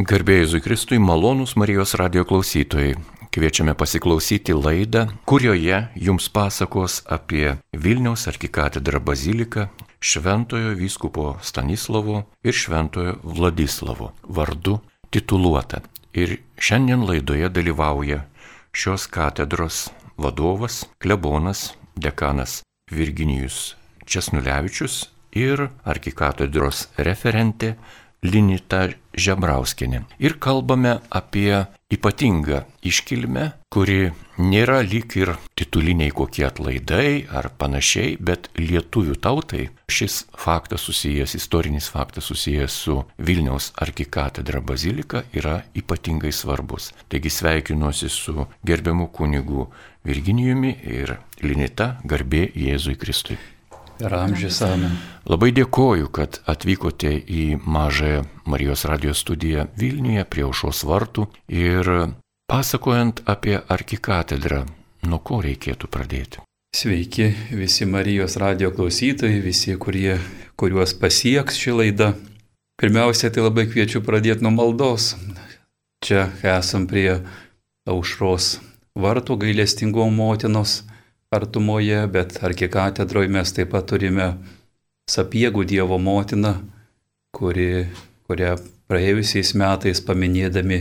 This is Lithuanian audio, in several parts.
Garbėjai Zukristui, malonūs Marijos radio klausytojai. Kviečiame pasiklausyti laidą, kurioje jums pasakos apie Vilniaus arkikatedrą baziliką Šventojo vyskupo Stanislavo ir Šventojo Vladislavo vardu tituluota. Ir šiandien laidoje dalyvauja šios katedros vadovas, klebonas, dekanas Virginijus Česnulevičius ir arkikatedros referentė Linita Žebrauskinė. Ir kalbame apie ypatingą iškilmę, kuri nėra lyg ir tituliniai kokie atlaidai ar panašiai, bet lietuvių tautai šis faktas susijęs, istorinis faktas susijęs su Vilniaus arkikatedra bazilika yra ypatingai svarbus. Taigi sveikinuosi su gerbiamu kunigu Virginijumi ir Linita garbė Jėzui Kristui. Per amžius amen. Labai dėkoju, kad atvykote į mažąją Marijos radijos studiją Vilniuje prie aušos vartų ir pasakojant apie arkikatedrą, nuo ko reikėtų pradėti. Sveiki visi Marijos radio klausytojai, visi, kurie, kuriuos pasieks ši laida. Pirmiausia, tai labai kviečiu pradėti nuo maldos. Čia esam prie aušros vartų gailestingo motinos artumoje, bet arkikatedroje mes taip pat turime sapiegų Dievo motiną, kuri, kurią praėjusiais metais paminėdami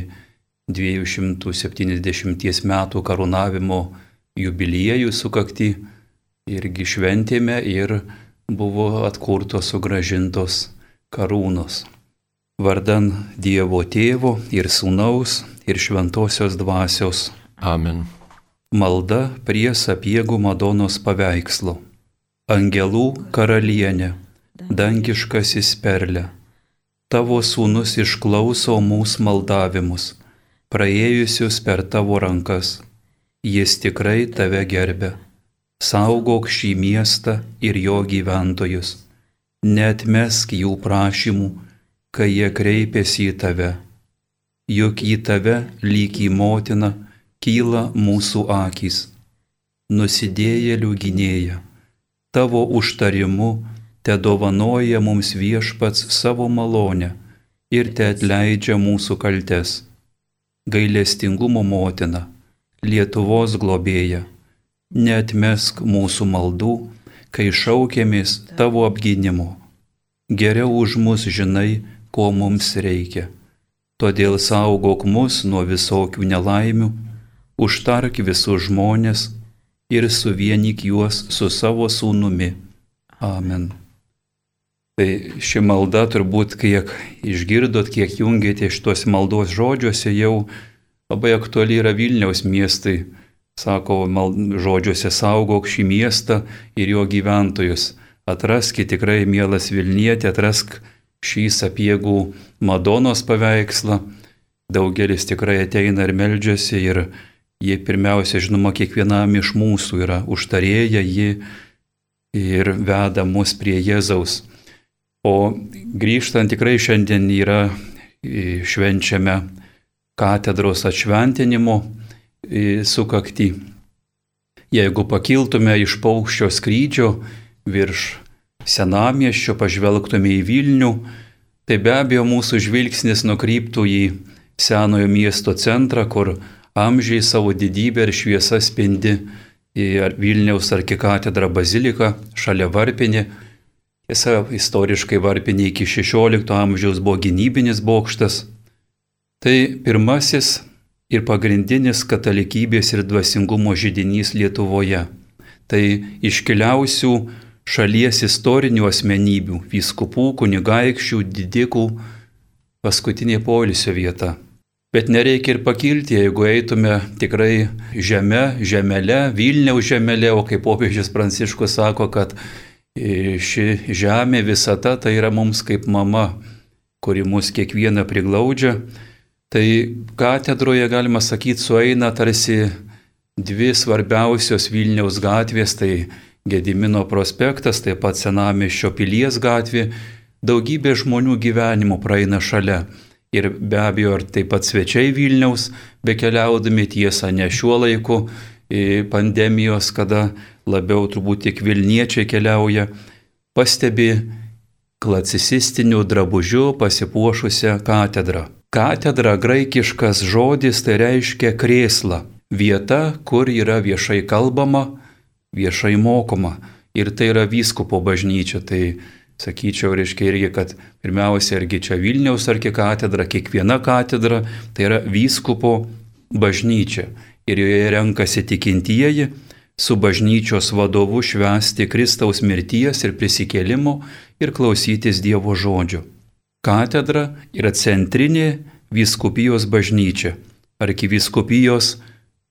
270 metų karūnavimo jubiliejų sukakti irgi šventėme ir buvo atkurtos sugražintos karūnos. Vardan Dievo tėvo ir sūnaus ir šventosios dvasios. Amen. Malda prie sapiegų Madonos paveikslo. Angelų karalienė, dangiškasis perlė. Tavo sūnus išklauso mūsų maldavimus, praėjusius per tavo rankas. Jis tikrai tave gerbė. Saugok šį miestą ir jo gyventojus. Netmesk jų prašymų, kai jie kreipėsi į tave. Juk į tave lyg į motiną kyla mūsų akys, nusidėjėlių gynėja, tavo užtarimu te dovanoja mums viešpats savo malonę ir te atleidžia mūsų kaltes. Gailestingumo motina, Lietuvos globėja, netmesk mūsų maldų, kai šaukėmės tavo apgynimo. Geriau už mus žinai, ko mums reikia. Todėl saugok mus nuo visokių nelaimių užtark visus žmonės ir suvienyk juos su savo sūnumi. Amen. Tai ši malda turbūt, kiek išgirdot, kiek jungėte iš tos maldos žodžiuose, jau labai aktuali yra Vilniaus miestai. Sako mal, žodžiuose saugok šį miestą ir jo gyventojus. Atraskite tikrai, mielas Vilnietė, atrask šį sapiegų Madonos paveikslą. Daugelis tikrai ateina ir meldžiasi ir Jie pirmiausia, žinoma, kiekvienam iš mūsų yra užtarėja, ji ir veda mus prie Jėzaus. O grįžtant tikrai šiandien yra švenčiame katedros atšventinimo sukakti. Jeigu pakiltume iš paukščio skrydžio virš senamieščio, pažvelgtume į Vilnių, tai be abejo mūsų žvilgsnis nukryptų į senojo miesto centrą, kur amžiai savo didybę ir šviesą spindi į Vilniaus arkikatedrą baziliką šalia Varpinė. Tiesa, istoriškai Varpinė iki XVI amžiaus buvo gynybinis bokštas. Tai pirmasis ir pagrindinis katalikybės ir dvasingumo žydinys Lietuvoje. Tai iškiliausių šalies istorinių asmenybių - vyskupų, kunigaikščių, didikų paskutinė polisio vieta. Bet nereikia ir pakilti, jeigu eitume tikrai žemė, žemelė, Vilniaus žemelė, o kaip popiežius Pranciškus sako, kad ši žemė visata tai yra mums kaip mama, kuri mus kiekvieną priglaudžia. Tai katedroje, galima sakyti, sueina tarsi dvi svarbiausios Vilniaus gatvės, tai Gedimino prospektas, taip pat Senamišio pilies gatvė, daugybė žmonių gyvenimo praeina šalia ir be abejo ir taip pat svečiai Vilniaus, be keliaudami tiesą ne šiuo laiku pandemijos, kada labiau turbūt tik Vilniečiai keliauja, pastebi klacisistiniu drabužiu pasipuošusią katedrą. Katedra graikiškas žodis tai reiškia krėsla, vieta, kur yra viešai kalbama, viešai mokoma. Ir tai yra vyskupo bažnyčia. Tai sakyčiau, reiškia irgi, kad pirmiausia, irgi čia Vilniaus arkikatedra, kiekviena katedra, tai yra vyskupo bažnyčia. Ir joje renkasi tikintieji su bažnyčios vadovu švęsti Kristaus mirties ir prisikėlimo ir klausytis Dievo žodžio. Katedra yra centrinė vyskupijos bažnyčia, arkivyskupijos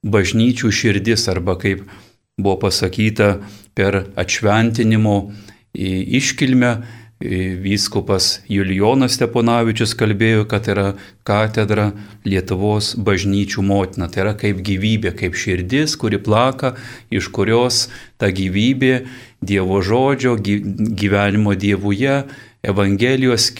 bažnyčių širdis arba kaip buvo pasakyta per atšventinimo iškilmę Vyskupas Julijonas Steponavičius kalbėjo, kad yra katedra Lietuvos bažnyčių motina. Tai yra kaip gyvybė, kaip širdis, kuri plaka, iš kurios ta gyvybė Dievo žodžio, gyvenimo Dievuje, Evangelijos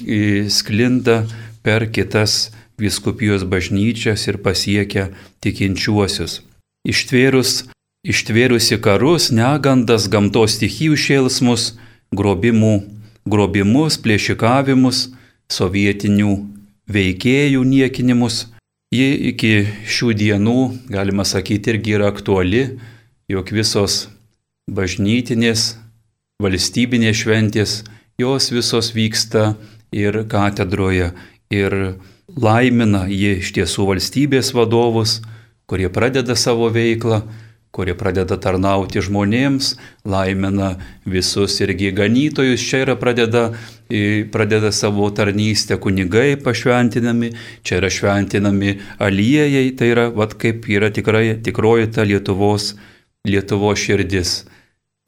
sklinda per kitas viskupijos bažnyčias ir pasiekia tikinčiuosius. Ištvėrus, ištvėrusi karus, negandas, gamtos stichijų šėlsmus, grobimų grobimus, plėšikavimus, sovietinių veikėjų niekinimus. Ji iki šių dienų, galima sakyti, irgi yra aktuali, jog visos bažnytinės, valstybinės šventės, jos visos vyksta ir katedroje. Ir laimina ji iš tiesų valstybės vadovus, kurie pradeda savo veiklą kurie pradeda tarnauti žmonėms, laimina visus irgi ganytojus, čia yra pradeda, pradeda savo tarnystę kunigai pašventinami, čia yra šventinami aliejai, tai yra, vad kaip yra tikrai, tikroji ta Lietuvos, Lietuvos širdis.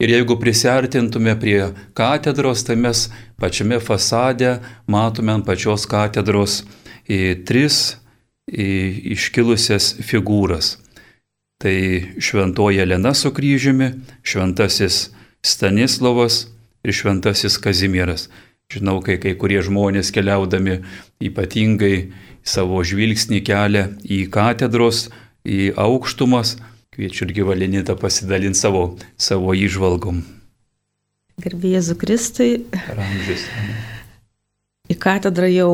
Ir jeigu prisartintume prie katedros, tai mes pačiame fasade matome ant pačios katedros į tris į iškilusias figūras. Tai šventoji Elena su kryžiumi, šventasis Stanislavas ir šventasis Kazimieras. Žinau, kai kai kurie žmonės keliaudami ypatingai savo žvilgsnį kelia į katedros, į aukštumas, kviečiu irgi valinitą pasidalinti savo, savo išvalgom. Gerbėjai Jėzų Kristai. Ramžis. Į katedrą jau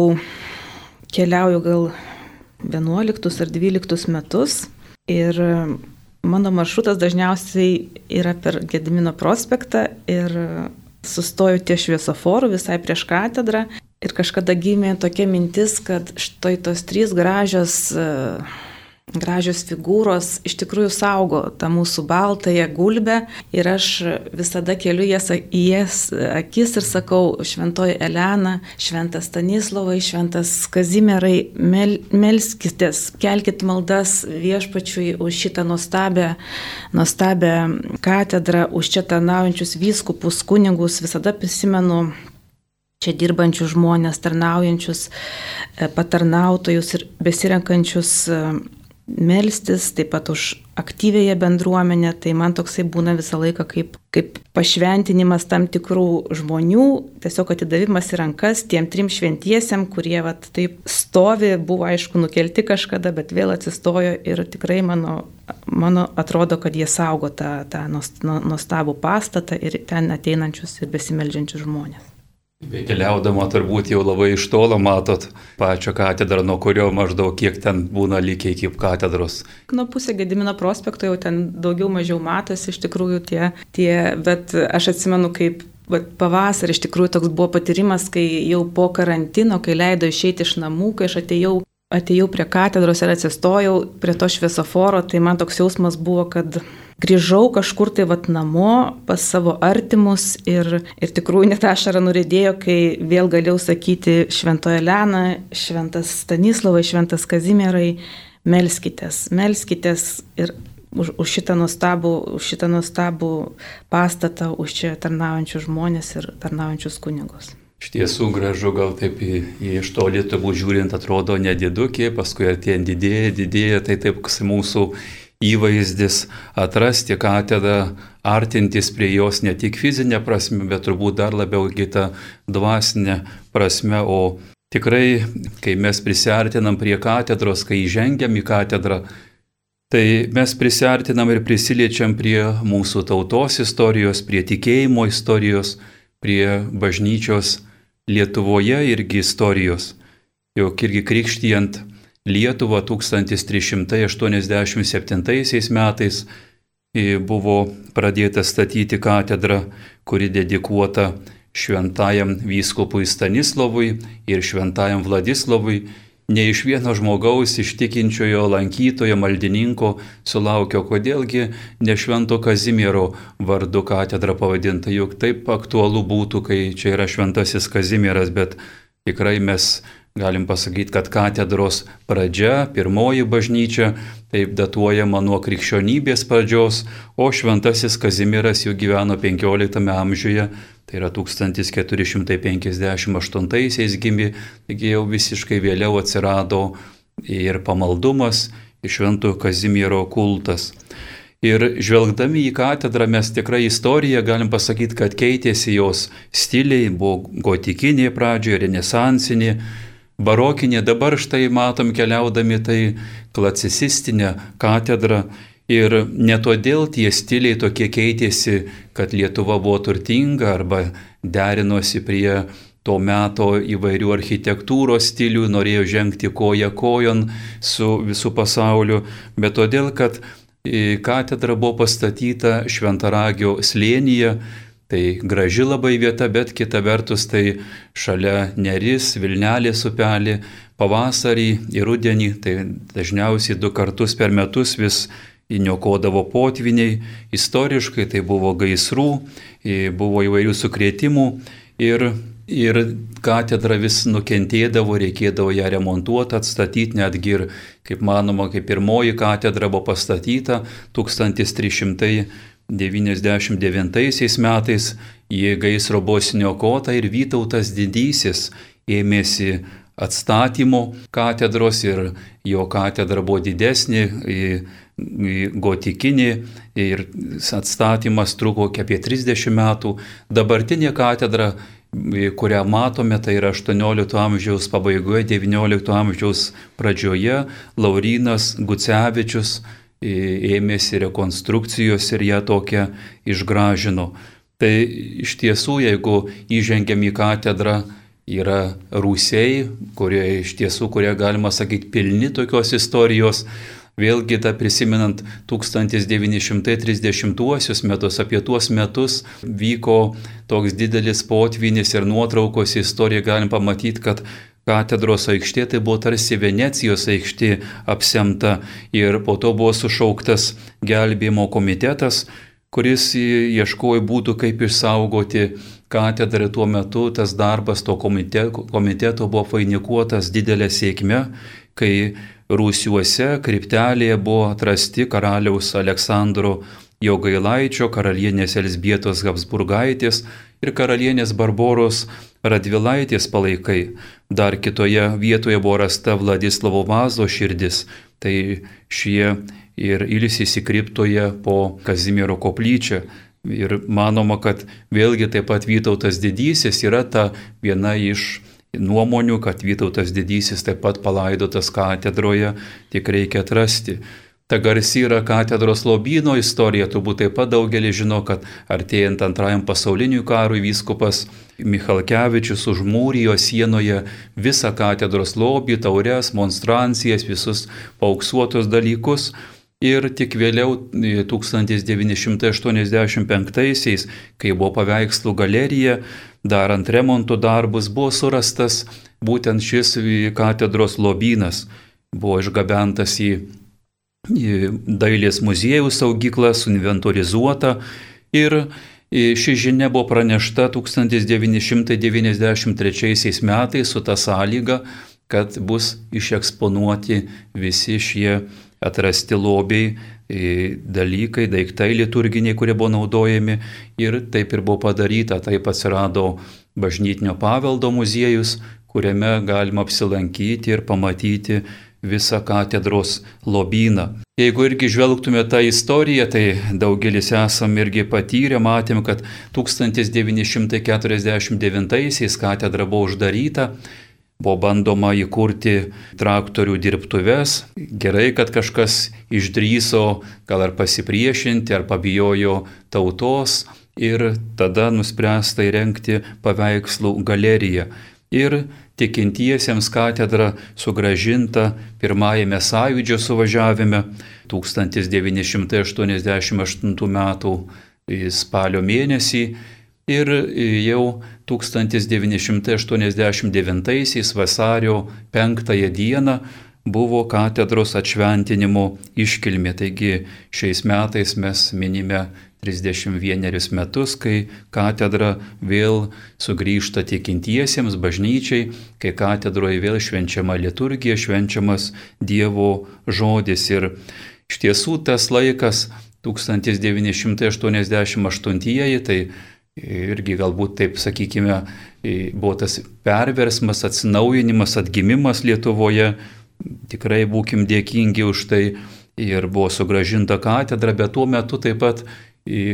keliauju gal 11 ar 12 metus. Ir mano maršrutas dažniausiai yra per Gedimino prospektą ir sustoju ties šviesoforu visai prieš katedrą. Ir kažkada gimė tokia mintis, kad štai tos trys gražios uh, gražios figūros iš tikrųjų saugo tą mūsų baltąją gulbę ir aš visada keliu jas į jas akis ir sakau, šventoji Elena, šventas Stanislavai, šventas Kazimierai, mel, melskitės, kelkite maldas viešpačiui už šitą nuostabę, nuostabę katedrą, už čia tarnaujančius vyskupus, kunigus, visada prisimenu čia dirbančius žmonės, tarnaujančius, e, patarnautojus ir besirenkančius e, melstis, taip pat už aktyvėje bendruomenę, tai man toksai būna visą laiką kaip, kaip pašventinimas tam tikrų žmonių, tiesiog atidavimas į rankas tiem trim šventiesiam, kurie vat, taip stovi, buvo aišku nukelti kažkada, bet vėl atsistojo ir tikrai mano, mano atrodo, kad jie saugo tą, tą nuostabų pastatą ir ten ateinančius ir besimeldžiančius žmonės. Keliaudama turbūt jau labai iš tolo matot pačią katedrą, nuo kurio maždaug kiek ten būna lygiai iki katedros. Nuo pusė Gedimino prospekto jau ten daugiau mažiau matosi iš tikrųjų tie, tie bet aš atsimenu, kaip vat, pavasarį iš tikrųjų toks buvo patyrimas, kai jau po karantino, kai leido išeiti iš namų, kai aš atėjau atėjau prie katedros ir atsistojau prie to šviesoforo, tai man toks jausmas buvo, kad grįžau kažkur tai vat namo pas savo artimus ir, ir tikrųjų net ašara nuridėjo, kai vėl galėjau sakyti šventoje Lena, šventas Stanislavai, šventas Kazimierai, melskitės, melskitės ir už, už, šitą nuostabų, už šitą nuostabų pastatą, už čia tarnaujančius žmonės ir tarnaujančius kunigus. Iš tiesų gražu, gal taip į, į iš to lietuvų žiūrint atrodo nedidukė, paskui artėjant didėja, didėja, tai taip mūsų įvaizdis, atrasti katedrą, artintis prie jos ne tik fizinė prasme, bet turbūt dar labiau kita dvasinė prasme, o tikrai, kai mes prisartinam prie katedros, kai įžengiam į katedrą, tai mes prisartinam ir prisiliečiam prie mūsų tautos istorijos, prie tikėjimo istorijos, prie bažnyčios Lietuvoje irgi istorijos. jog irgi krikštijant Lietuvą 1387 metais buvo pradėta statyti katedra, kuri dedikuota šventajam vyskupui Stanislavui ir šventajam Vladislavui ne iš vieno žmogaus, iš tikinčiojo lankytojo, maldininko sulaukio, kodėlgi ne švento Kazimiero vardu katedra pavadinta, juk taip aktualu būtų, kai čia yra šventasis Kazimieras, bet tikrai mes galim pasakyti, kad katedros pradžia, pirmoji bažnyčia, taip datuojama nuo krikščionybės pradžios, o šventasis Kazimieras jau gyveno 15 amžiuje Tai yra 1458 gimė, taigi jau visiškai vėliau atsirado ir pamaldumas, ir šventojo Kazimiero kultas. Ir žvelgdami į katedrą mes tikrai istoriją galim pasakyti, kad keitėsi jos stiliai, buvo gotikinė pradžioje, renesansinė, barokinė, dabar štai matom keliaudami tai klasicistinę katedrą. Ir ne todėl tie stiliai tokie keitėsi, kad Lietuva buvo turtinga arba derinosi prie to meto įvairių architektūros stilių, norėjo žengti koja kojon su visų pasauliu, bet todėl, kad e, katedra buvo pastatyta Šventaragio slėnyje, tai graži labai vieta, bet kita vertus tai šalia Neris, Vilnelės upelė, pavasarį ir rudenį, tai dažniausiai du kartus per metus vis įniokodavo potviniai, istoriškai tai buvo gaisrų, buvo įvairių sukrėtimų ir, ir katedra vis nukentėdavo, reikėdavo ją remontuoti, atstatyti, netgi ir, kaip manoma, kaip pirmoji katedra buvo pastatyta 1399 metais, jie gaisro buvo sniokota ir Vytautas didysis ėmėsi atstatymo katedros ir jo katedra buvo didesnė gotikinį ir atstatymas truko apie 30 metų. Dabartinė katedra, kurią matome, tai yra 18 amžiaus pabaigoje, 19 amžiaus pradžioje, Laurinas Gucevičius ėmėsi rekonstrukcijos ir ją tokią išgražino. Tai iš tiesų, jeigu įžengiam į katedrą, yra rūsiai, kurie iš tiesų, kurie galima sakyti pilni tokios istorijos, Vėlgi, ta prisimenant 1930 metus, apie tuos metus vyko toks didelis potvinis ir nuotraukos istoriją galim pamatyti, kad katedros aikštė tai buvo tarsi Venecijos aikštė apsemta ir po to buvo sušauktas gelbėjimo komitetas, kuris ieškojo būdų, kaip išsaugoti katedrą tuo metu. Tas darbas to komiteto, komiteto buvo vainikuotas didelė sėkme, kai Rūsiuose kriptelėje buvo atrasti karaliaus Aleksandro Jogailaičio, karalienės Elsbietos Habsburgaitės ir karalienės Barboros Radvilaitės palaikai. Dar kitoje vietoje buvo rasta Vladislavo vazo širdis. Tai šie ir ilsisi kriptoje po Kazimiero koplyčią. Ir manoma, kad vėlgi taip pat Vytautas didysis yra ta viena iš nuomonių, kad Vytautas didysis taip pat palaidotas katedroje, tik reikia atrasti. Ta garsi yra katedros lobyno istorija, turbūt taip pat daugelis žino, kad artėjant antrajam pasauliniui karui vyskupas Michalkevičius užmūrijo sienoje visą katedros lobį, taures, monstrancijas, visus pauksuotus dalykus. Ir tik vėliau 1985-aisiais, kai buvo paveikslų galerija, darant remonto darbus, buvo surastas būtent šis katedros lobynas. Buvo išgabentas į dailės muziejų saugyklą, suinventorizuota ir ši žinia buvo pranešta 1993 metais su ta sąlyga, kad bus išeksponuoti visi šie atrasti lobiai dalykai, daiktai liturginiai, kurie buvo naudojami. Ir taip ir buvo padaryta, taip atsirado bažnytinio paveldo muziejus, kuriame galima apsilankyti ir pamatyti visą katedros lobyną. Jeigu irgi žvelgtume tą istoriją, tai daugelis esam irgi patyrę, matėm, kad 1949-aisiais katedra buvo uždaryta, Buvo bandoma įkurti traktorių dirbtuves. Gerai, kad kažkas išdryso gal ar pasipriešinti, ar pabijojo tautos ir tada nuspręsta įrengti paveikslų galeriją. Ir tikintiesiems katedra sugražinta pirmajame sąjūdžio suvažiavime 1988 m. spalio mėnesį ir jau 1989 vasario 5 dieną buvo katedros atšventinimo iškilmė. Taigi šiais metais mes minime 31 metus, kai katedra vėl sugrįžta tikintiesiems bažnyčiai, kai katedroje vėl švenčiama liturgija, švenčiamas Dievo žodis. Ir iš tiesų tas laikas 1988-ieji, tai irgi galbūt taip sakykime, buvo tas perversmas, atsinaujinimas, atgimimas Lietuvoje. Tikrai būkim dėkingi už tai ir buvo sugražinta katedra, bet tuo metu taip pat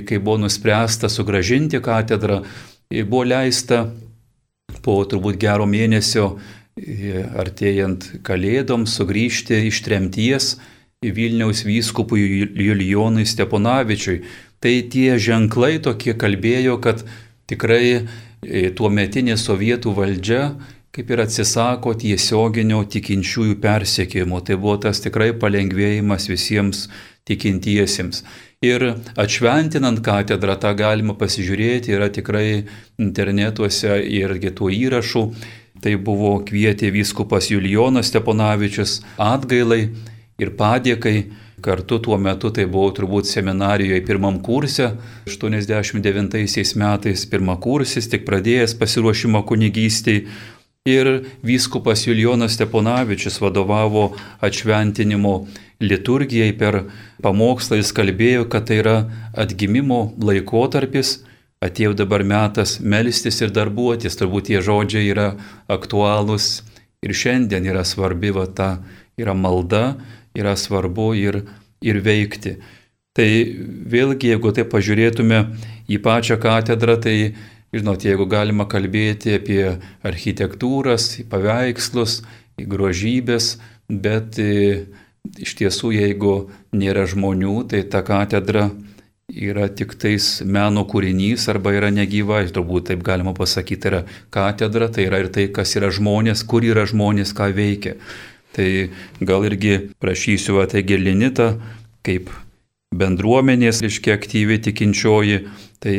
kai buvo nuspręsta sugražinti katedrą, buvo leista po turbūt gero mėnesio artėjant kalėdoms sugrįžti iš tremties Vilniaus vyskupui Julijonui Steponavičiui. Tai tie ženklai tokie kalbėjo, kad tikrai tuo metinė sovietų valdžia kaip ir atsisako tiesioginio tikinčiųjų persiekimo. Tai buvo tas tikrai palengvėjimas visiems tikintiesiems. Ir atšventinant katedrą tą galima pasižiūrėti, yra tikrai internetuose irgi tų įrašų. Tai buvo kvietė vyskupas Julijonas Steponavičius atgailai ir padėkai. Kartu tuo metu tai buvo turbūt seminarijoje pirmam kurse, 89 metais pirmą kursis, tik pradėjęs pasiruošimą kunigystiai, Ir vyskupas Julijonas Steponavičius vadovavo atšventinimo liturgijai per pamokslą, jis kalbėjo, kad tai yra atgimimo laikotarpis, atėjo dabar metas melstis ir darbuotis, turbūt tie žodžiai yra aktualūs ir šiandien yra svarbi, va ta yra malda, yra svarbu ir, ir veikti. Tai vėlgi, jeigu tai pažiūrėtume į pačią katedrą, tai Žinot, jeigu galima kalbėti apie architektūras, paveikslus, grožybės, bet iš tiesų, jeigu nėra žmonių, tai ta katedra yra tik tais meno kūrinys arba yra negyva, turbūt taip galima pasakyti, yra katedra, tai yra ir tai, kas yra žmonės, kur yra žmonės, ką veikia. Tai gal irgi prašysiu ategelinitą kaip bendruomenės, reiškia aktyviai tikinčioji, tai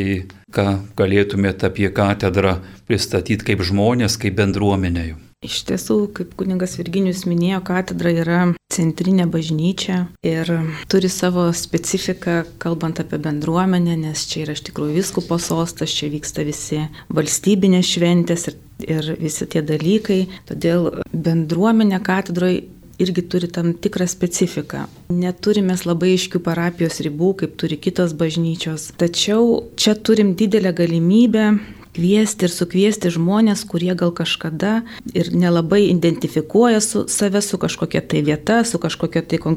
ką galėtumėte apie katedrą pristatyti kaip žmonės, kaip bendruomenė jų. Iš tiesų, kaip kuningas Virginijus minėjo, katedra yra centrinė bažnyčia ir turi savo specifiką, kalbant apie bendruomenę, nes čia yra iš tikrųjų viskupo sostas, čia vyksta visi valstybinės šventės ir, ir visi tie dalykai. Todėl bendruomenė katedroje irgi turi tam tikrą specifiką. Neturime labai aiškių parapijos ribų, kaip turi kitos bažnyčios. Tačiau čia turim didelę galimybę kviesti ir sukviesti žmonės, kurie gal kažkada ir nelabai identifikuoja su save su kažkokia tai vieta, su kažkokia tai kon,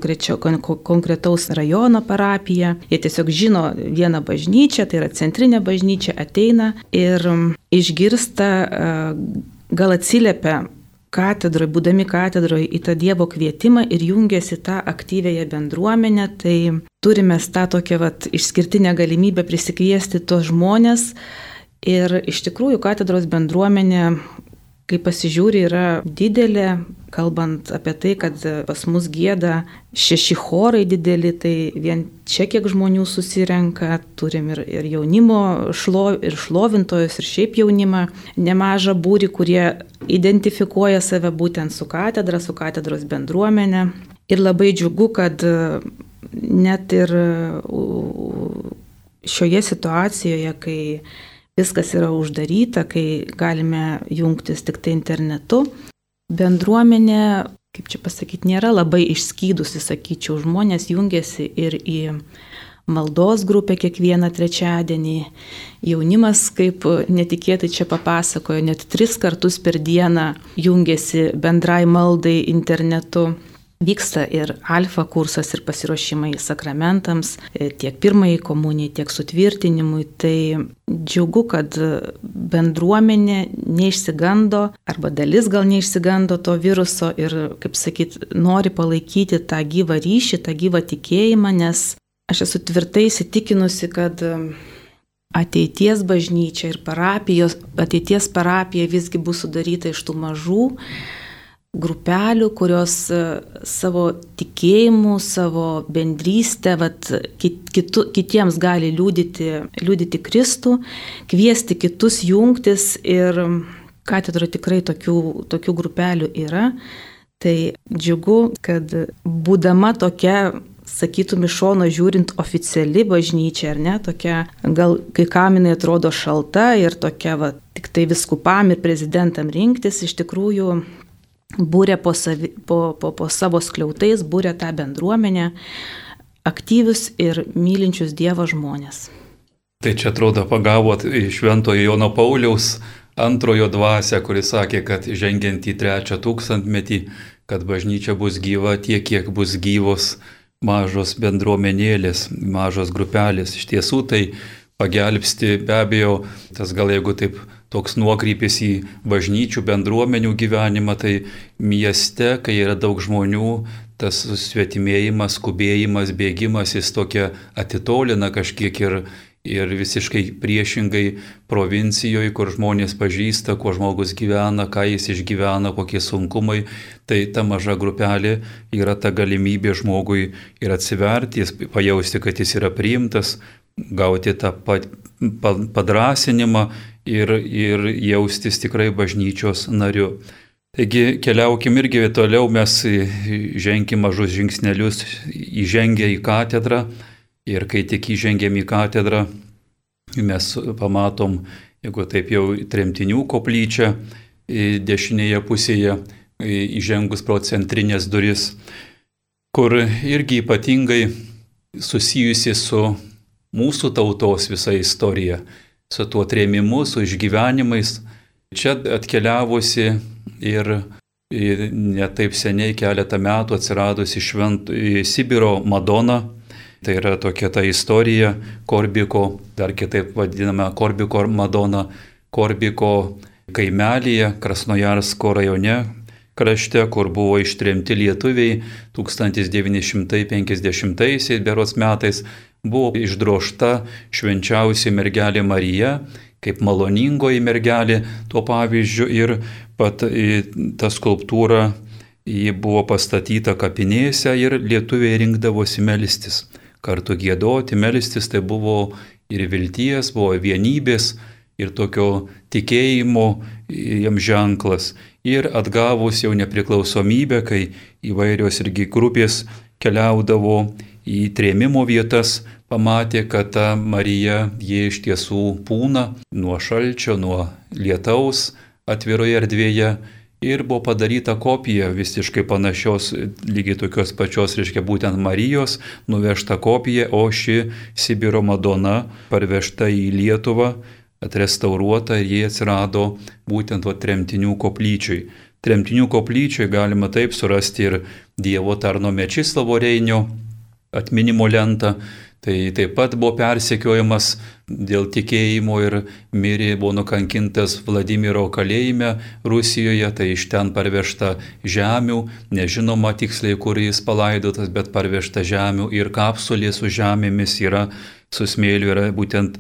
konkretaus rajono parapija. Jie tiesiog žino vieną bažnyčią, tai yra centrinė bažnyčia, ateina ir išgirsta, gal atsiliepia katedroje, būdami katedroje į tą Dievo kvietimą ir jungiasi tą aktyvėją bendruomenę, tai turime tą tokią vat, išskirtinę galimybę prisikviesti tos žmonės ir iš tikrųjų katedros bendruomenė kai pasižiūri, yra didelė, kalbant apie tai, kad pas mus gėda šeši chorai dideli, tai vien čia kiek žmonių susirenka, turim ir, ir jaunimo, šlo, ir šlovintojus, ir šiaip jaunimą, nemažą būrį, kurie identifikuoja save būtent su katedra, su katedros bendruomenė. Ir labai džiugu, kad net ir šioje situacijoje, kai viskas yra uždaryta, kai galime jungtis tik tai internetu. Bendruomenė, kaip čia pasakyti, nėra labai išskydusi, sakyčiau, žmonės jungiasi ir į maldos grupę kiekvieną trečiadienį. Jaunimas, kaip netikėtai čia papasakojo, net tris kartus per dieną jungiasi bendrai maldai internetu. Vyksta ir alfa kursas, ir pasiruošimai sakramentams, e, tiek pirmai komunijai, tiek sutvirtinimui. Tai džiugu, kad bendruomenė neišsigando, arba dalis gal neišsigando to viruso ir, kaip sakyt, nori palaikyti tą gyvą ryšį, tą gyvą tikėjimą, nes aš esu tvirtai įsitikinusi, kad ateities bažnyčia ir parapijos, ateities parapija visgi bus sudaryta iš tų mažų grupelių, kurios e, savo tikėjimu, savo bendrystę, vat, kit, kitu, kitiems gali liūdyti, liūdyti Kristų, kviesti kitus jungtis ir katedroje tikrai tokių, tokių grupelių yra. Tai džiugu, kad būdama tokia sakytum iš šono žiūrint oficiali bažnyčia, ar ne, tokia, gal kai kam jinai atrodo šalta ir tokia, va, tik tai viskupam ir prezidentam rinktis, iš tikrųjų būrė po, savi, po, po, po savo skliautais, būrė tą bendruomenę, aktyvius ir mylinčius Dievo žmonės. Tai čia atrodo pagavot šventojo Jono Pauliaus antrojo dvasę, kuris sakė, kad žengiant į trečią tūkstantmetį, kad bažnyčia bus gyva tiek, kiek bus gyvos mažos bendruomenėlės, mažos grupelės. Iš tiesų tai pagelbsti be abejo, tas gal jeigu taip toks nuokrypis į bažnyčių bendruomenių gyvenimą, tai mieste, kai yra daug žmonių, tas susvetimėjimas, skubėjimas, bėgimas, jis tokia atitolina kažkiek ir ir visiškai priešingai provincijoje, kur žmonės pažįsta, kuo žmogus gyvena, ką jis išgyvena, kokie sunkumai, tai ta maža grupelė yra ta galimybė žmogui ir atsiverti, jis pajausti, kad jis yra priimtas, gauti tą padrasinimą ir, ir jaustis tikrai bažnyčios nariu. Taigi keliaukim irgi toliau, mes ženkim mažus žingsnelius, įžengę į katedrą Ir kai tik įžengėm į katedrą, mes pamatom, jeigu taip jau tremtinių koplyčią dešinėje pusėje, įžengus pro centrinės duris, kur irgi ypatingai susijusi su mūsų tautos visa istorija, su tuo trėmimu, su išgyvenimais. Čia atkeliavusi ir netaip seniai keletą metų atsiradusi švent Sibiro Madona, Tai yra tokia ta istorija Korbiko, dar kitaip vadinama Korbiko Madona, Korbiko kaimelyje Krasnojarsko rajone krašte, kur buvo ištremti lietuviai 1950 berots metais, buvo išdrošta švenčiausia mergelė Marija, kaip maloningoji mergelė tuo pavyzdžiu ir pat ta skulptūra ji buvo pastatyta kapinėse ir lietuviai rinkdavosi melstis kartu gėdoti, melstis, tai buvo ir vilties, buvo vienybės ir tokio tikėjimo jam ženklas. Ir atgavus jau nepriklausomybę, kai įvairios irgi grupės keliaudavo į trėmimo vietas, pamatė, kad ta Marija jie iš tiesų pūna nuo šalčio, nuo lietaus atviroje erdvėje ir buvo padaryta kopija visiškai panašios, lygiai tokios pačios, reiškia būtent Marijos, nuvežta kopija, o ši Sibiro Madona parvežta į Lietuvą, atrestauruota ir jie atsirado būtent va tremtinių koplyčiui. Tremtinių koplyčiui galima taip surasti ir Dievo tarno Mečislavo Reinio atminimo lentą, Tai taip pat buvo persekiojamas dėl tikėjimo ir mirė, buvo nukankintas Vladimiro kalėjime Rusijoje, tai iš ten parvežta žemių, nežinoma tiksliai, kur jis palaidotas, bet parvežta žemių ir kapsulė su žemėmis yra su smėliu yra būtent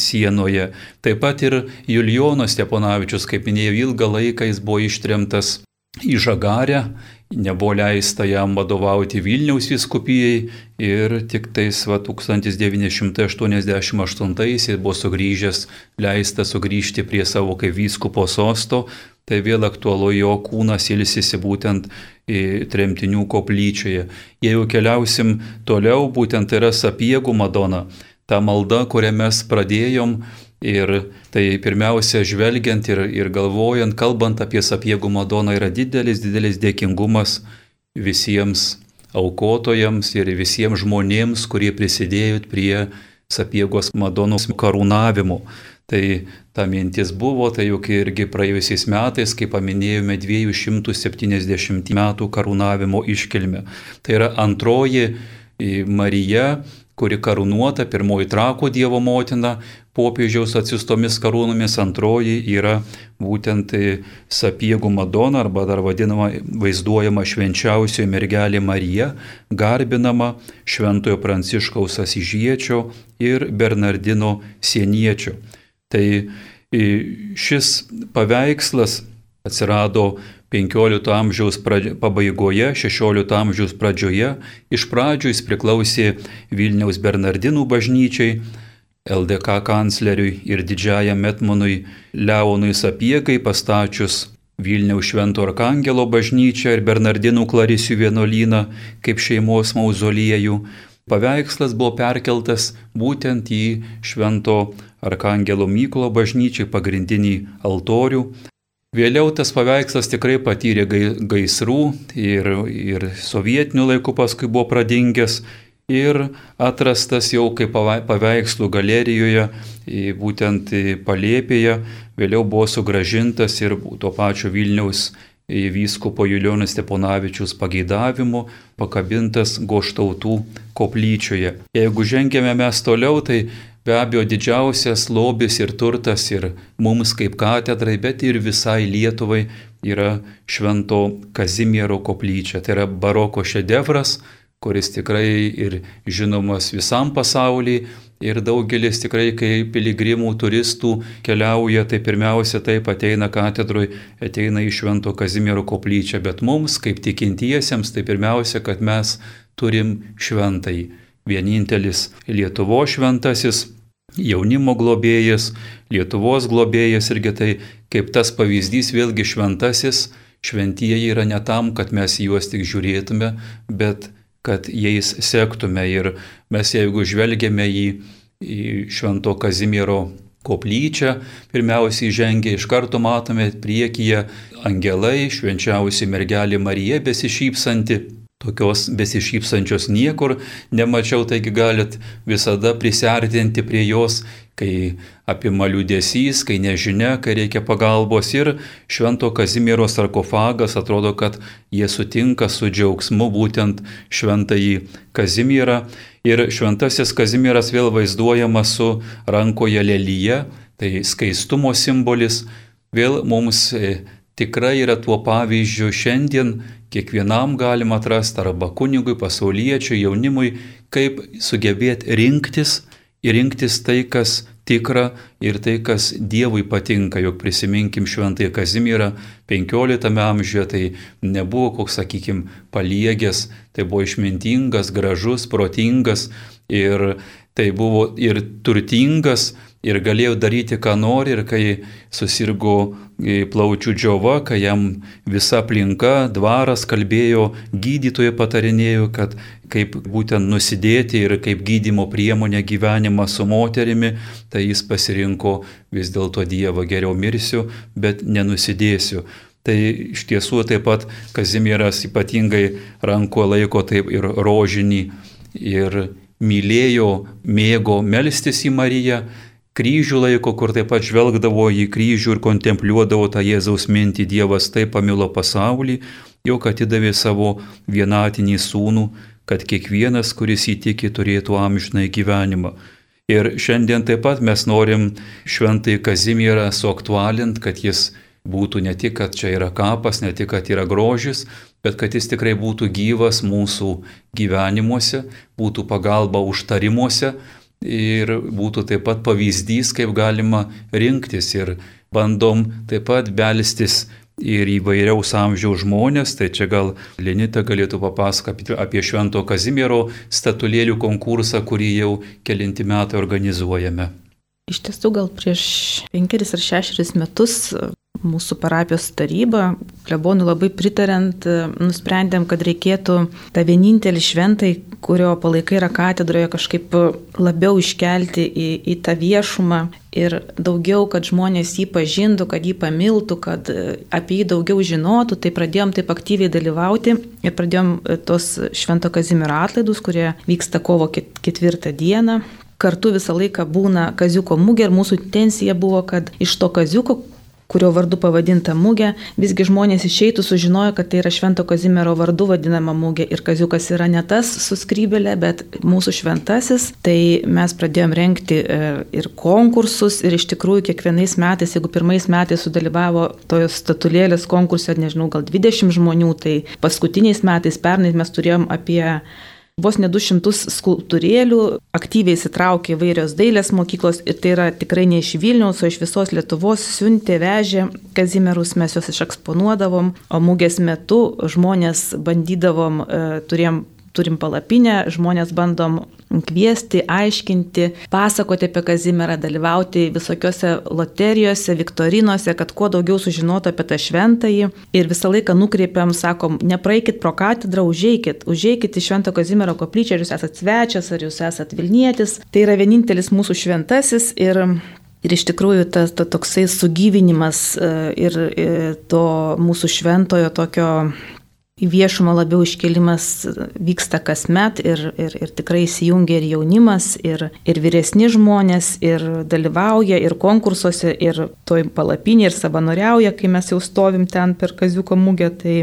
sienoje. Taip pat ir Julijonas Steponavičius, kaip minėjau, ilgą laiką jis buvo ištremtas į Žagarę nebuvo leista jam vadovauti Vilniaus viskupijai ir tik tais va, 1988 buvo sugrįžęs, leista sugrįžti prie savo kaip vyskupo sosto, tai vėl aktualu jo kūnas ilsisi būtent tremtinių koplyčioje. Jeigu keliausim toliau, būtent yra sapiegų Madona, ta malda, kurią mes pradėjom, Ir tai pirmiausia, žvelgiant ir, ir galvojant, kalbant apie sapiegų Madoną, yra didelis, didelis dėkingumas visiems aukotojams ir visiems žmonėms, kurie prisidėjo prie sapiegos Madonos karūnavimo. Tai ta mintis buvo, tai juk irgi praėjusiais metais, kai paminėjome 270 metų karūnavimo iškilmę. Tai yra antroji Marija kuri karūnuota, pirmoji trako Dievo motina, popiežiaus atsistomis karūnomis, antroji yra būtent sapiegų Madona arba dar vadinama vaizduojama švenčiausioji mergelė Marija, garbinama šventojo Pranciškaus Asižiečio ir Bernardino Sieniečio. Tai šis paveikslas atsirado 15 amžiaus pabaigoje, 16 amžiaus pradžioje. Iš pradžių jis priklausė Vilniaus Bernardinų bažnyčiai, LDK kancleriui ir didžiajam Metmonui Leonui Sapiegai pastačius Vilniaus Švento Arkangelo bažnyčią ir Bernardinų Klarisių vienuolyną kaip šeimos mauzoliejų. Paveikslas buvo perkeltas būtent į Švento Arkangelo Mykolo bažnyčiai pagrindinį altorių, Vėliau tas paveikslas tikrai patyrė gaisrų ir, ir sovietinių laikų paskui buvo pradingęs ir atrastas jau kaip paveikslų galerijoje, būtent palėpėje, vėliau buvo sugražintas ir to pačio Vilniaus vyskupo Julijonas Steponavičius pageidavimu pakabintas goštautų koplyčioje. Jeigu žengėme mes toliau, tai be abejo didžiausias lobis ir turtas ir mums kaip katedrai, bet ir visai Lietuvai yra Švento Kazimiero koplyčia. Tai yra baroko šedevras, kuris tikrai ir žinomas visam pasaulyje. Ir daugelis tikrai, kai piligrimų, turistų keliauja, tai pirmiausia taip ateina katedrui, ateina į Švento Kazimiero koplyčią, bet mums, kaip tikintiesiems, tai pirmiausia, kad mes turim šventai. Vienintelis Lietuvo šventasis jaunimo globėjas, Lietuvos globėjas irgi tai kaip tas pavyzdys vėlgi šventasis, šventieji yra ne tam, kad mes juos tik žiūrėtume, bet kad jais sektume. Ir mes jeigu žvelgiame į, į Švento Kazimiero koplyčią, pirmiausiai žengia iš karto matome priekyje angelai, švenčiausi mergelė Marija besišypsanti tokios besišypsančios niekur nemačiau, taigi galit visada prisartinti prie jos, kai apima liūdėsys, kai nežinia, kai reikia pagalbos ir Švento Kazimiero sarkofagas atrodo, kad jie sutinka su džiaugsmu būtent Šventąjį Kazimierą. Ir Šventasis Kazimieras vėl vaizduojamas su rankoje lelyje, tai skaistumo simbolis, vėl mums e, tikrai yra tuo pavyzdžiu šiandien kiekvienam galima atrasti arba kunigui, pasauliečiui, jaunimui, kaip sugebėti rinktis ir rinktis tai, kas tikra ir tai, kas Dievui patinka. Juk prisiminkim šventąją Kazimierą 15 amžiuje, tai nebuvo koks, sakykime, paliegęs, tai buvo išmintingas, gražus, protingas ir tai buvo ir turtingas ir galėjo daryti, ką nori ir kai susirgo plaučių džiova, kai jam visa aplinka, dvaras kalbėjo, gydytojai patarinėjo, kad kaip būtent nusidėti ir kaip gydimo priemonė gyvenimą su moterimi, tai jis pasirinko vis dėlto Dievą geriau mirsiu, bet nenusidėsiu. Tai iš tiesų taip pat Kazimieras ypatingai ranko laiko taip ir rožinį ir mylėjo, mėgo melstis į Mariją kryžių laiko, kur taip pat žvelgdavo į kryžių ir kontempliuodavo tą Jėzaus mintį, Dievas taip pamilo pasaulį, jog atidavė savo vienatinį sūnų, kad kiekvienas, kuris įtiki, turėtų amžinai gyvenimą. Ir šiandien taip pat mes norim šventai Kazimierą suaktualint, kad jis būtų ne tik, kad čia yra kapas, ne tik, kad yra grožis, bet kad jis tikrai būtų gyvas mūsų gyvenimuose, būtų pagalba užtarimuose, ir būtų taip pat pavyzdys, kaip galima rinktis ir bandom taip pat belstis ir įvairiaus amžiaus žmonės, tai čia gal Lenita galėtų papasakoti apie Švento Kazimiero statulėlių konkursą, kurį jau kelinti metai organizuojame. Iš tiesų gal prieš penkeris ar šešeris metus mūsų parapijos taryba, klebonų labai pritarant, nusprendėm, kad reikėtų tą vienintelį šventai, kurio palaikai yra katedroje, kažkaip labiau iškelti į, į tą viešumą ir daugiau, kad žmonės jį pažintų, kad jį pamiltų, kad apie jį daugiau žinotų, tai pradėjom taip aktyviai dalyvauti ir pradėjom tos Švento Kazimiero atlaidus, kurie vyksta kovo ketvirtą dieną kartu visą laiką būna kaziuko mugė ir mūsų intencija buvo, kad iš to kaziuko, kurio vardu pavadinta mūgė, visgi žmonės išeitų sužinojo, kad tai yra Švento Kazimiero vardu vadinama mūgė ir Kaziukas yra ne tas suskrybelė, bet mūsų šventasis. Tai mes pradėjom renkti e, ir konkursus ir iš tikrųjų kiekvienais metais, jeigu pirmais metais sudalyvavo tojos statulėlės konkurse, nežinau, gal 20 žmonių, tai paskutiniais metais, pernai mes turėjom apie Vos ne 200 skulptūrėlių aktyviai įsitraukė įvairios dailės mokyklos ir tai yra tikrai ne iš Vilniaus, o iš visos Lietuvos siuntė, vežė. Kazimerus, mes juos išeksponuodavom, o mūgės metu žmonės bandydavom, e, turėjom turim palapinę, žmonės bandom kviesti, aiškinti, pasakoti apie Kazimierą, dalyvauti visokiose loterijose, viktorinuose, kad kuo daugiau sužinotų apie tą šventąjį. Ir visą laiką nukreipiam, sakom, nepraeikit pro katedrą, užeikit, užeikit į Švento Kazimiero koplyčią, ar jūs esate svečias, ar jūs esate Vilnietis. Tai yra vienintelis mūsų šventasis ir Ir iš tikrųjų tas ta, toksai sugyvinimas e, ir, ir e, to mūsų šventojo tokio į viešumą labiau iškelimas vyksta kasmet ir, ir, ir tikrai įsijungia ir jaunimas, ir, ir vyresni žmonės, ir dalyvauja ir konkursuose, ir toj palapinė, ir savanoriauja, kai mes jau stovim ten per kaziuko mūgę. Tai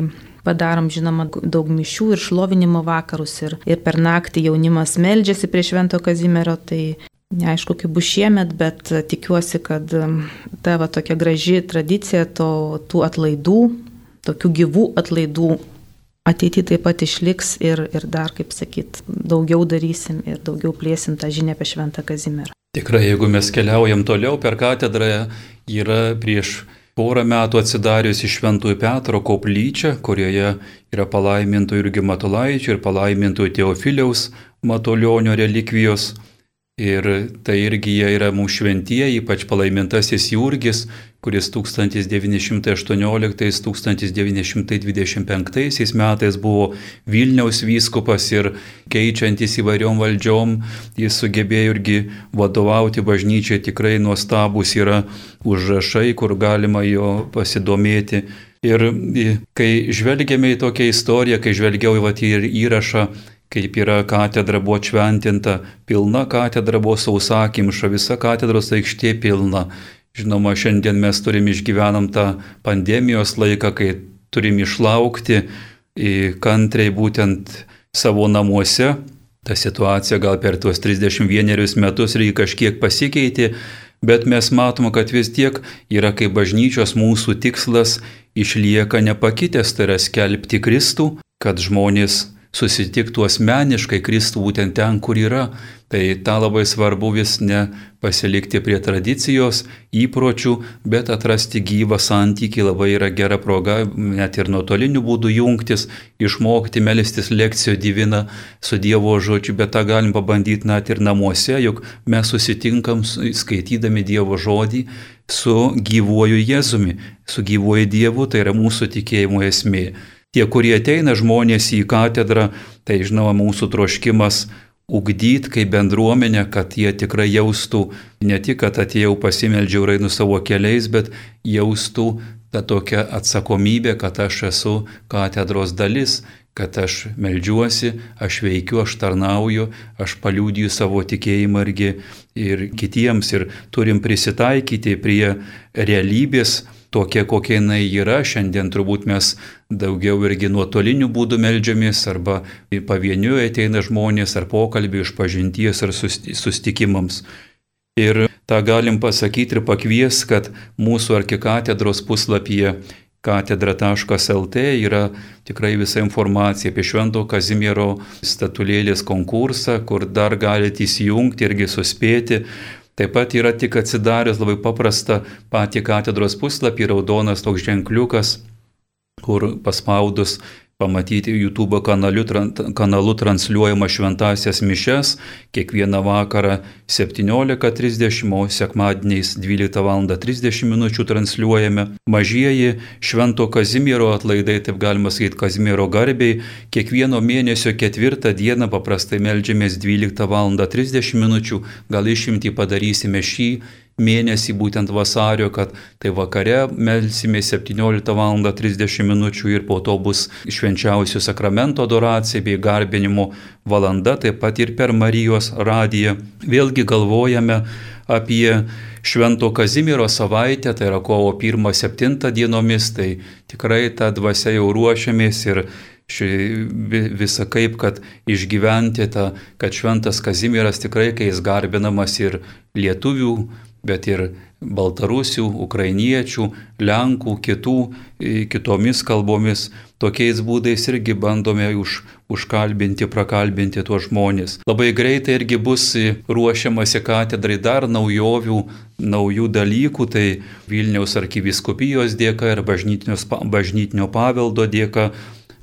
padarom, žinoma, daug mišių ir šlovinimo vakarus, ir, ir per naktį jaunimas meldžiasi prie Švento Kazimiero, tai Neaišku, kaip bus šiemet, bet tikiuosi, kad ta va, tokia graži tradicija to, tų atlaidų, tokių gyvų atlaidų ateityje taip pat išliks ir, ir dar, kaip sakyt, daugiau darysim ir daugiau plėsim tą žinią apie Šventą Kazimierą. Tikrai, jeigu mes keliaujam toliau per katedrą, yra prieš porą metų atsidariusi Šventųjų Petro koplyčia, kurioje yra palaimintų irgi Matulaičio ir palaimintų Teofiliaus Matulionio relikvijos. Ir tai irgi jie yra mūsų šventieji, ypač palaimintasis Jurgis, kuris 1919-1925 metais buvo Vilniaus vyskupas ir keičiantis įvairiom valdžiom, jis sugebėjo irgi vadovauti bažnyčiai, tikrai nuostabus yra užrašai, kur galima jo pasidomėti. Ir kai žvelgiame į tokią istoriją, kai žvelgiau į vat, įrašą kaip yra katedra buvo šventinta, pilna katedra buvo sausakimša, visa katedros aikštė pilna. Žinoma, šiandien mes turim išgyvenam tą pandemijos laiką, kai turim išlaukti kantriai būtent savo namuose. Ta situacija gal per tuos 31 metus irgi kažkiek pasikeitė, bet mes matom, kad vis tiek yra kaip bažnyčios mūsų tikslas išlieka nepakitęs, tai yra skelbti Kristų, kad žmonės susitiktų asmeniškai Kristų būtent ten, kur yra. Tai tą labai svarbu vis ne pasilikti prie tradicijos, įpročių, bet atrasti gyvą santykį labai yra gera proga, net ir nuotoliniu būdu jungtis, išmokti melstis lekcijo divina su Dievo žodžiu, bet tą galim pabandyti net ir namuose, juk mes susitinkam skaitydami Dievo žodį su gyvuoju Jėzumi, su gyvuoju Dievu, tai yra mūsų tikėjimo esmė. Tie, kurie ateina žmonės į katedrą, tai žinoma mūsų troškimas ugdyti kaip bendruomenę, kad jie tikrai jaustų ne tik, kad atėjau pasimeldžiau ir einu savo keliais, bet jaustų tą tokią atsakomybę, kad aš esu katedros dalis, kad aš melžiuosi, aš veikiu, aš tarnauju, aš paliūdiju savo tikėjimą irgi ir kitiems. Ir turim prisitaikyti prie realybės tokia, kokia jinai yra. Šiandien turbūt mes daugiau irgi nuotoliniu būdu melžiamės arba pavieniui ateina žmonės ar pokalbį iš pažinties ar sustikimams. Ir tą galim pasakyti ir pakvies, kad mūsų arkikatedros puslapyje katedra.lt yra tikrai visa informacija apie Švento Kazimiero statulėlės konkursą, kur dar galite įsijungti irgi suspėti Taip pat yra tik atsidarius labai paprasta patį katedros puslapį, raudonas toks ženkliukas, kur paspaudus pamatyti YouTube kanaliu, kanalu transliuojama šventasias mišes kiekvieną vakarą 17.30, o sekmadieniais 12 val. 30 min. transliuojame. Mažieji Švento Kazimiero atlaidai, taip galima sakyti, Kazimiero garbiai, kiekvieno mėnesio ketvirtą dieną paprastai melžiamės 12 val. 30 min. gal išimti padarysime šį mėnesį, būtent vasario, kad tai vakare melsime 17 val. 30 min. ir po to bus švenčiausių sakramento adoracija bei garbinimo valanda, taip pat ir per Marijos radiją. Vėlgi galvojame apie Švento Kazimiero savaitę, tai yra kovo 1-7 dienomis, tai tikrai tą dvasę jau ruošiamės ir visą kaip, kad išgyventi tą, kad šventas Kazimieras tikrai, kai jis garbinamas ir lietuvių, bet ir baltarusių, ukrainiečių, lenkų, kitų, kitomis kalbomis, tokiais būdais irgi bandome už, užkalbinti, prakalbinti tuos žmonės. Labai greitai irgi bus ruošiamasi katedrai dar naujovių, naujų dalykų, tai Vilniaus arkiviskupijos dėka ir bažnytinio paveldo dėka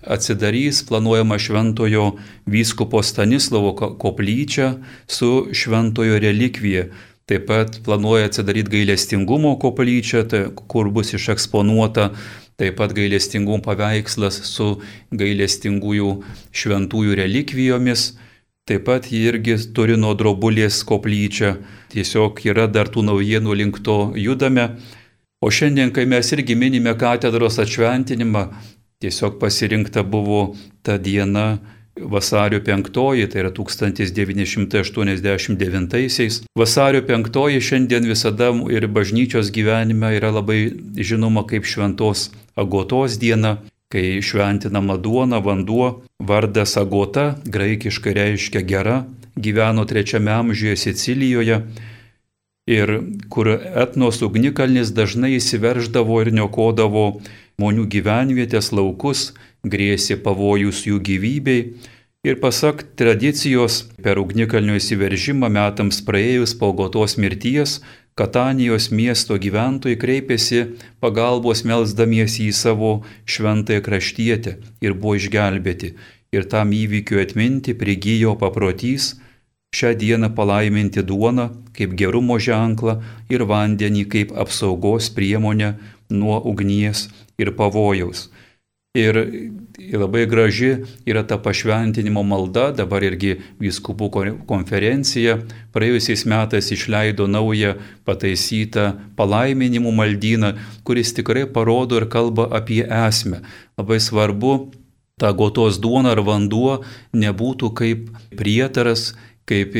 atsidarys planuojama šventojo vyskupo Stanislovo koplyčia su šventojo relikvija. Taip pat planuoja atsidaryti gailestingumo koplyčią, tai, kur bus išeksponuota taip pat gailestingumo paveikslas su gailestingųjų šventųjų relikvijomis. Taip pat jį irgi turi nuo drobulės koplyčią. Tiesiog yra dar tų naujienų link to judame. O šiandien, kai mes irgi minime katedros atšventinimą, Tiesiog pasirinkta buvo ta diena vasario 5, tai yra 1989-aisiais. Vasario 5 šiandien visada ir bažnyčios gyvenime yra labai žinoma kaip šventos agotos diena, kai šventinama duona, vanduo, vardas agota, graikiškai reiškia gera, gyveno trečiame amžiuje Sicilijoje ir kur etnos ugnikalnis dažnai įsiverždavo ir niokodavo žmonių gyvenvietės laukus, grėsė pavojus jų gyvybei ir pasak tradicijos per ugnikalnio įsiveržimą metams praėjus po gotos mirties, Katanijos miesto gyventojai kreipėsi pagalbos melzdamiesi į savo šventąją kraštietę ir buvo išgelbėti. Ir tam įvykiu atminti prigijo paprotys šią dieną palaiminti duoną kaip gerumo ženklą ir vandenį kaip apsaugos priemonę nuo ugnies ir pavojaus. Ir labai graži yra ta pašventinimo malda, dabar irgi viskupų konferencija praėjusiais metais išleido naują pataisytą palaiminimų maldyną, kuris tikrai parodo ir kalba apie esmę. Labai svarbu, ta gotos duona ar vanduo nebūtų kaip prietaras, kaip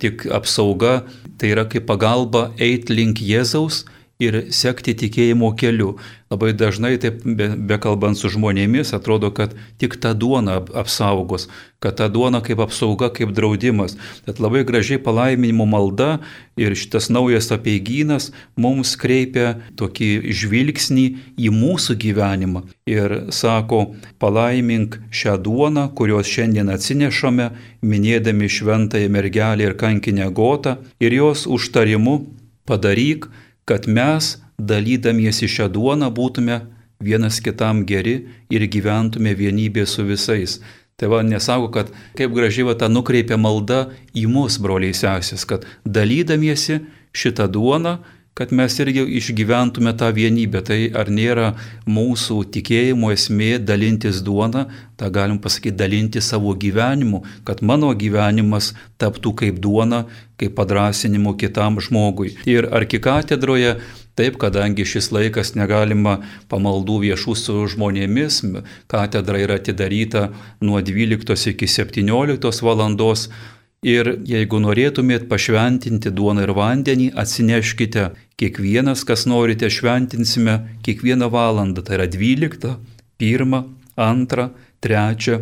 tik apsauga, tai yra kaip pagalba eiti link Jėzaus ir sekti tikėjimo keliu. Labai dažnai, taip bekalbant be su žmonėmis, atrodo, kad tik ta duona apsaugos, kad ta duona kaip apsauga, kaip draudimas. Tad labai gražiai palaiminimo malda ir šitas naujas apieigynas mums kreipia tokį žvilgsnį į mūsų gyvenimą ir sako, palaimink šią duoną, kurios šiandien atsinešame, minėdami šventąją mergelę ir kankinę gotą ir jos užtarimu padaryk, kad mes, dalydamiesi šią duoną, būtume vienas kitam geri ir gyventume vienybė su visais. Tai va, nesako, kad kaip gražiai va ta nukreipia malda į mus, broliai sesės, kad dalydamiesi šitą duoną, kad mes irgi išgyventume tą vienybę. Tai ar nėra mūsų tikėjimo esmė dalintis duona, tą galim pasakyti dalinti savo gyvenimu, kad mano gyvenimas taptų kaip duona, kaip padrasinimu kitam žmogui. Ir arkikatedroje Taip, kadangi šis laikas negalima pamaldų viešų su žmonėmis, katedra yra atidaryta nuo 12 iki 17 valandos, Ir jeigu norėtumėt pašventinti duoną ir vandenį, atsineškite kiekvienas, kas norite, šventinsime kiekvieną valandą. Tai yra 12, 1, 2, 3,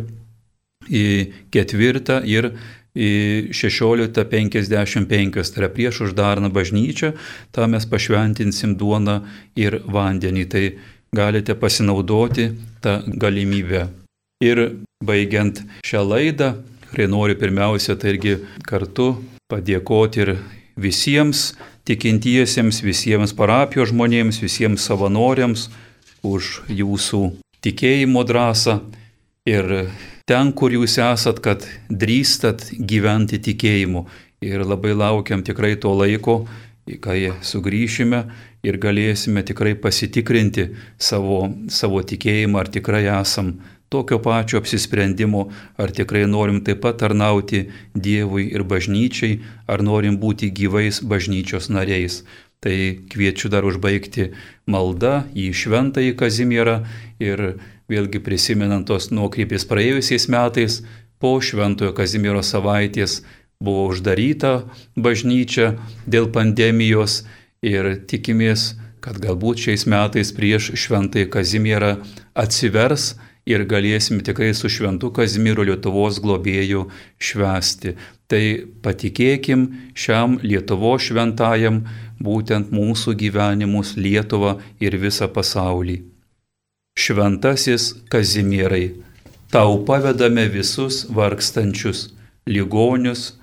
4 ir 16.55, tai yra prieš uždarną bažnyčią, tą mes pašventinsim duoną ir vandenį. Tai galite pasinaudoti tą galimybę. Ir baigiant šią laidą, kurie nori pirmiausia, tai irgi kartu padėkoti ir visiems tikintiesiems, visiems parapijos žmonėms, visiems savanoriams už jūsų tikėjimo drąsą ir ten, kur jūs esat, kad drįstat gyventi tikėjimu. Ir labai laukiam tikrai to laiko, kai sugrįšime ir galėsime tikrai pasitikrinti savo, savo tikėjimą, ar tikrai esam tokio pačio apsisprendimo, ar tikrai norim taip pat tarnauti Dievui ir bažnyčiai, ar norim būti gyvais bažnyčios nariais. Tai kviečiu dar užbaigti maldą į šventąjį Kazimierą ir vėlgi prisimenant tos nuokrypės praėjusiais metais, po šventojo Kazimiero savaitės buvo uždaryta bažnyčia dėl pandemijos ir tikimės, kad galbūt šiais metais prieš šventąjį Kazimierą atsivers ir galėsim tikrai su šventu Kazimieru Lietuvos globėjų švesti. Tai patikėkim šiam Lietuvo šventajam būtent mūsų gyvenimus Lietuvą ir visą pasaulį. Šventasis Kazimierai, tau pavedame visus vargstančius, ligonius,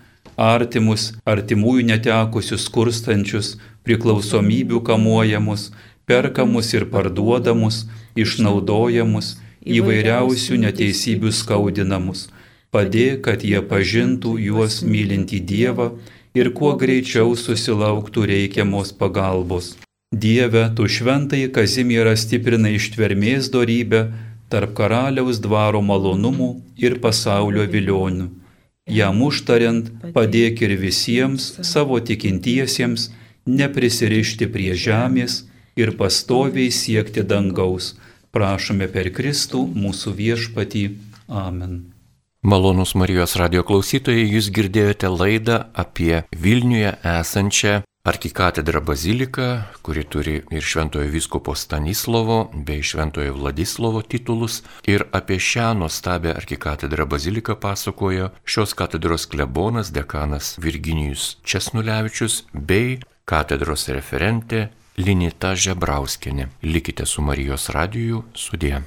artimus, artimųjų netekusius, skurstančius, priklausomybių kamuojamus, perkamus ir parduodamus, išnaudojamus, įvairiausių neteisybių skaudinamus. Padėk, kad jie pažintų juos mylintį Dievą ir kuo greičiau susilauktų reikiamos pagalbos. Dieve, tu šventai Kazimierą stiprina ištvermės darybę tarp karaliaus dvaro malonumų ir pasaulio vilionių. Jam užtariant, padėk ir visiems savo tikintiesiems neprisirišti prie žemės ir pastoviai siekti dangaus. Prašome per Kristų mūsų viešpatį. Amen. Malonus Marijos radio klausytojai, jūs girdėjote laidą apie Vilniuje esančią arkikatedrą baziliką, kuri turi ir šventojo viskopo Stanislovo bei šventojo Vladislovo titulus. Ir apie šią nuostabią arkikatedrą baziliką pasakojo šios katedros klebonas dekanas Virginijus Česnulevičius bei katedros referentė Linita Žebrauskinė. Likite su Marijos radiju sudė.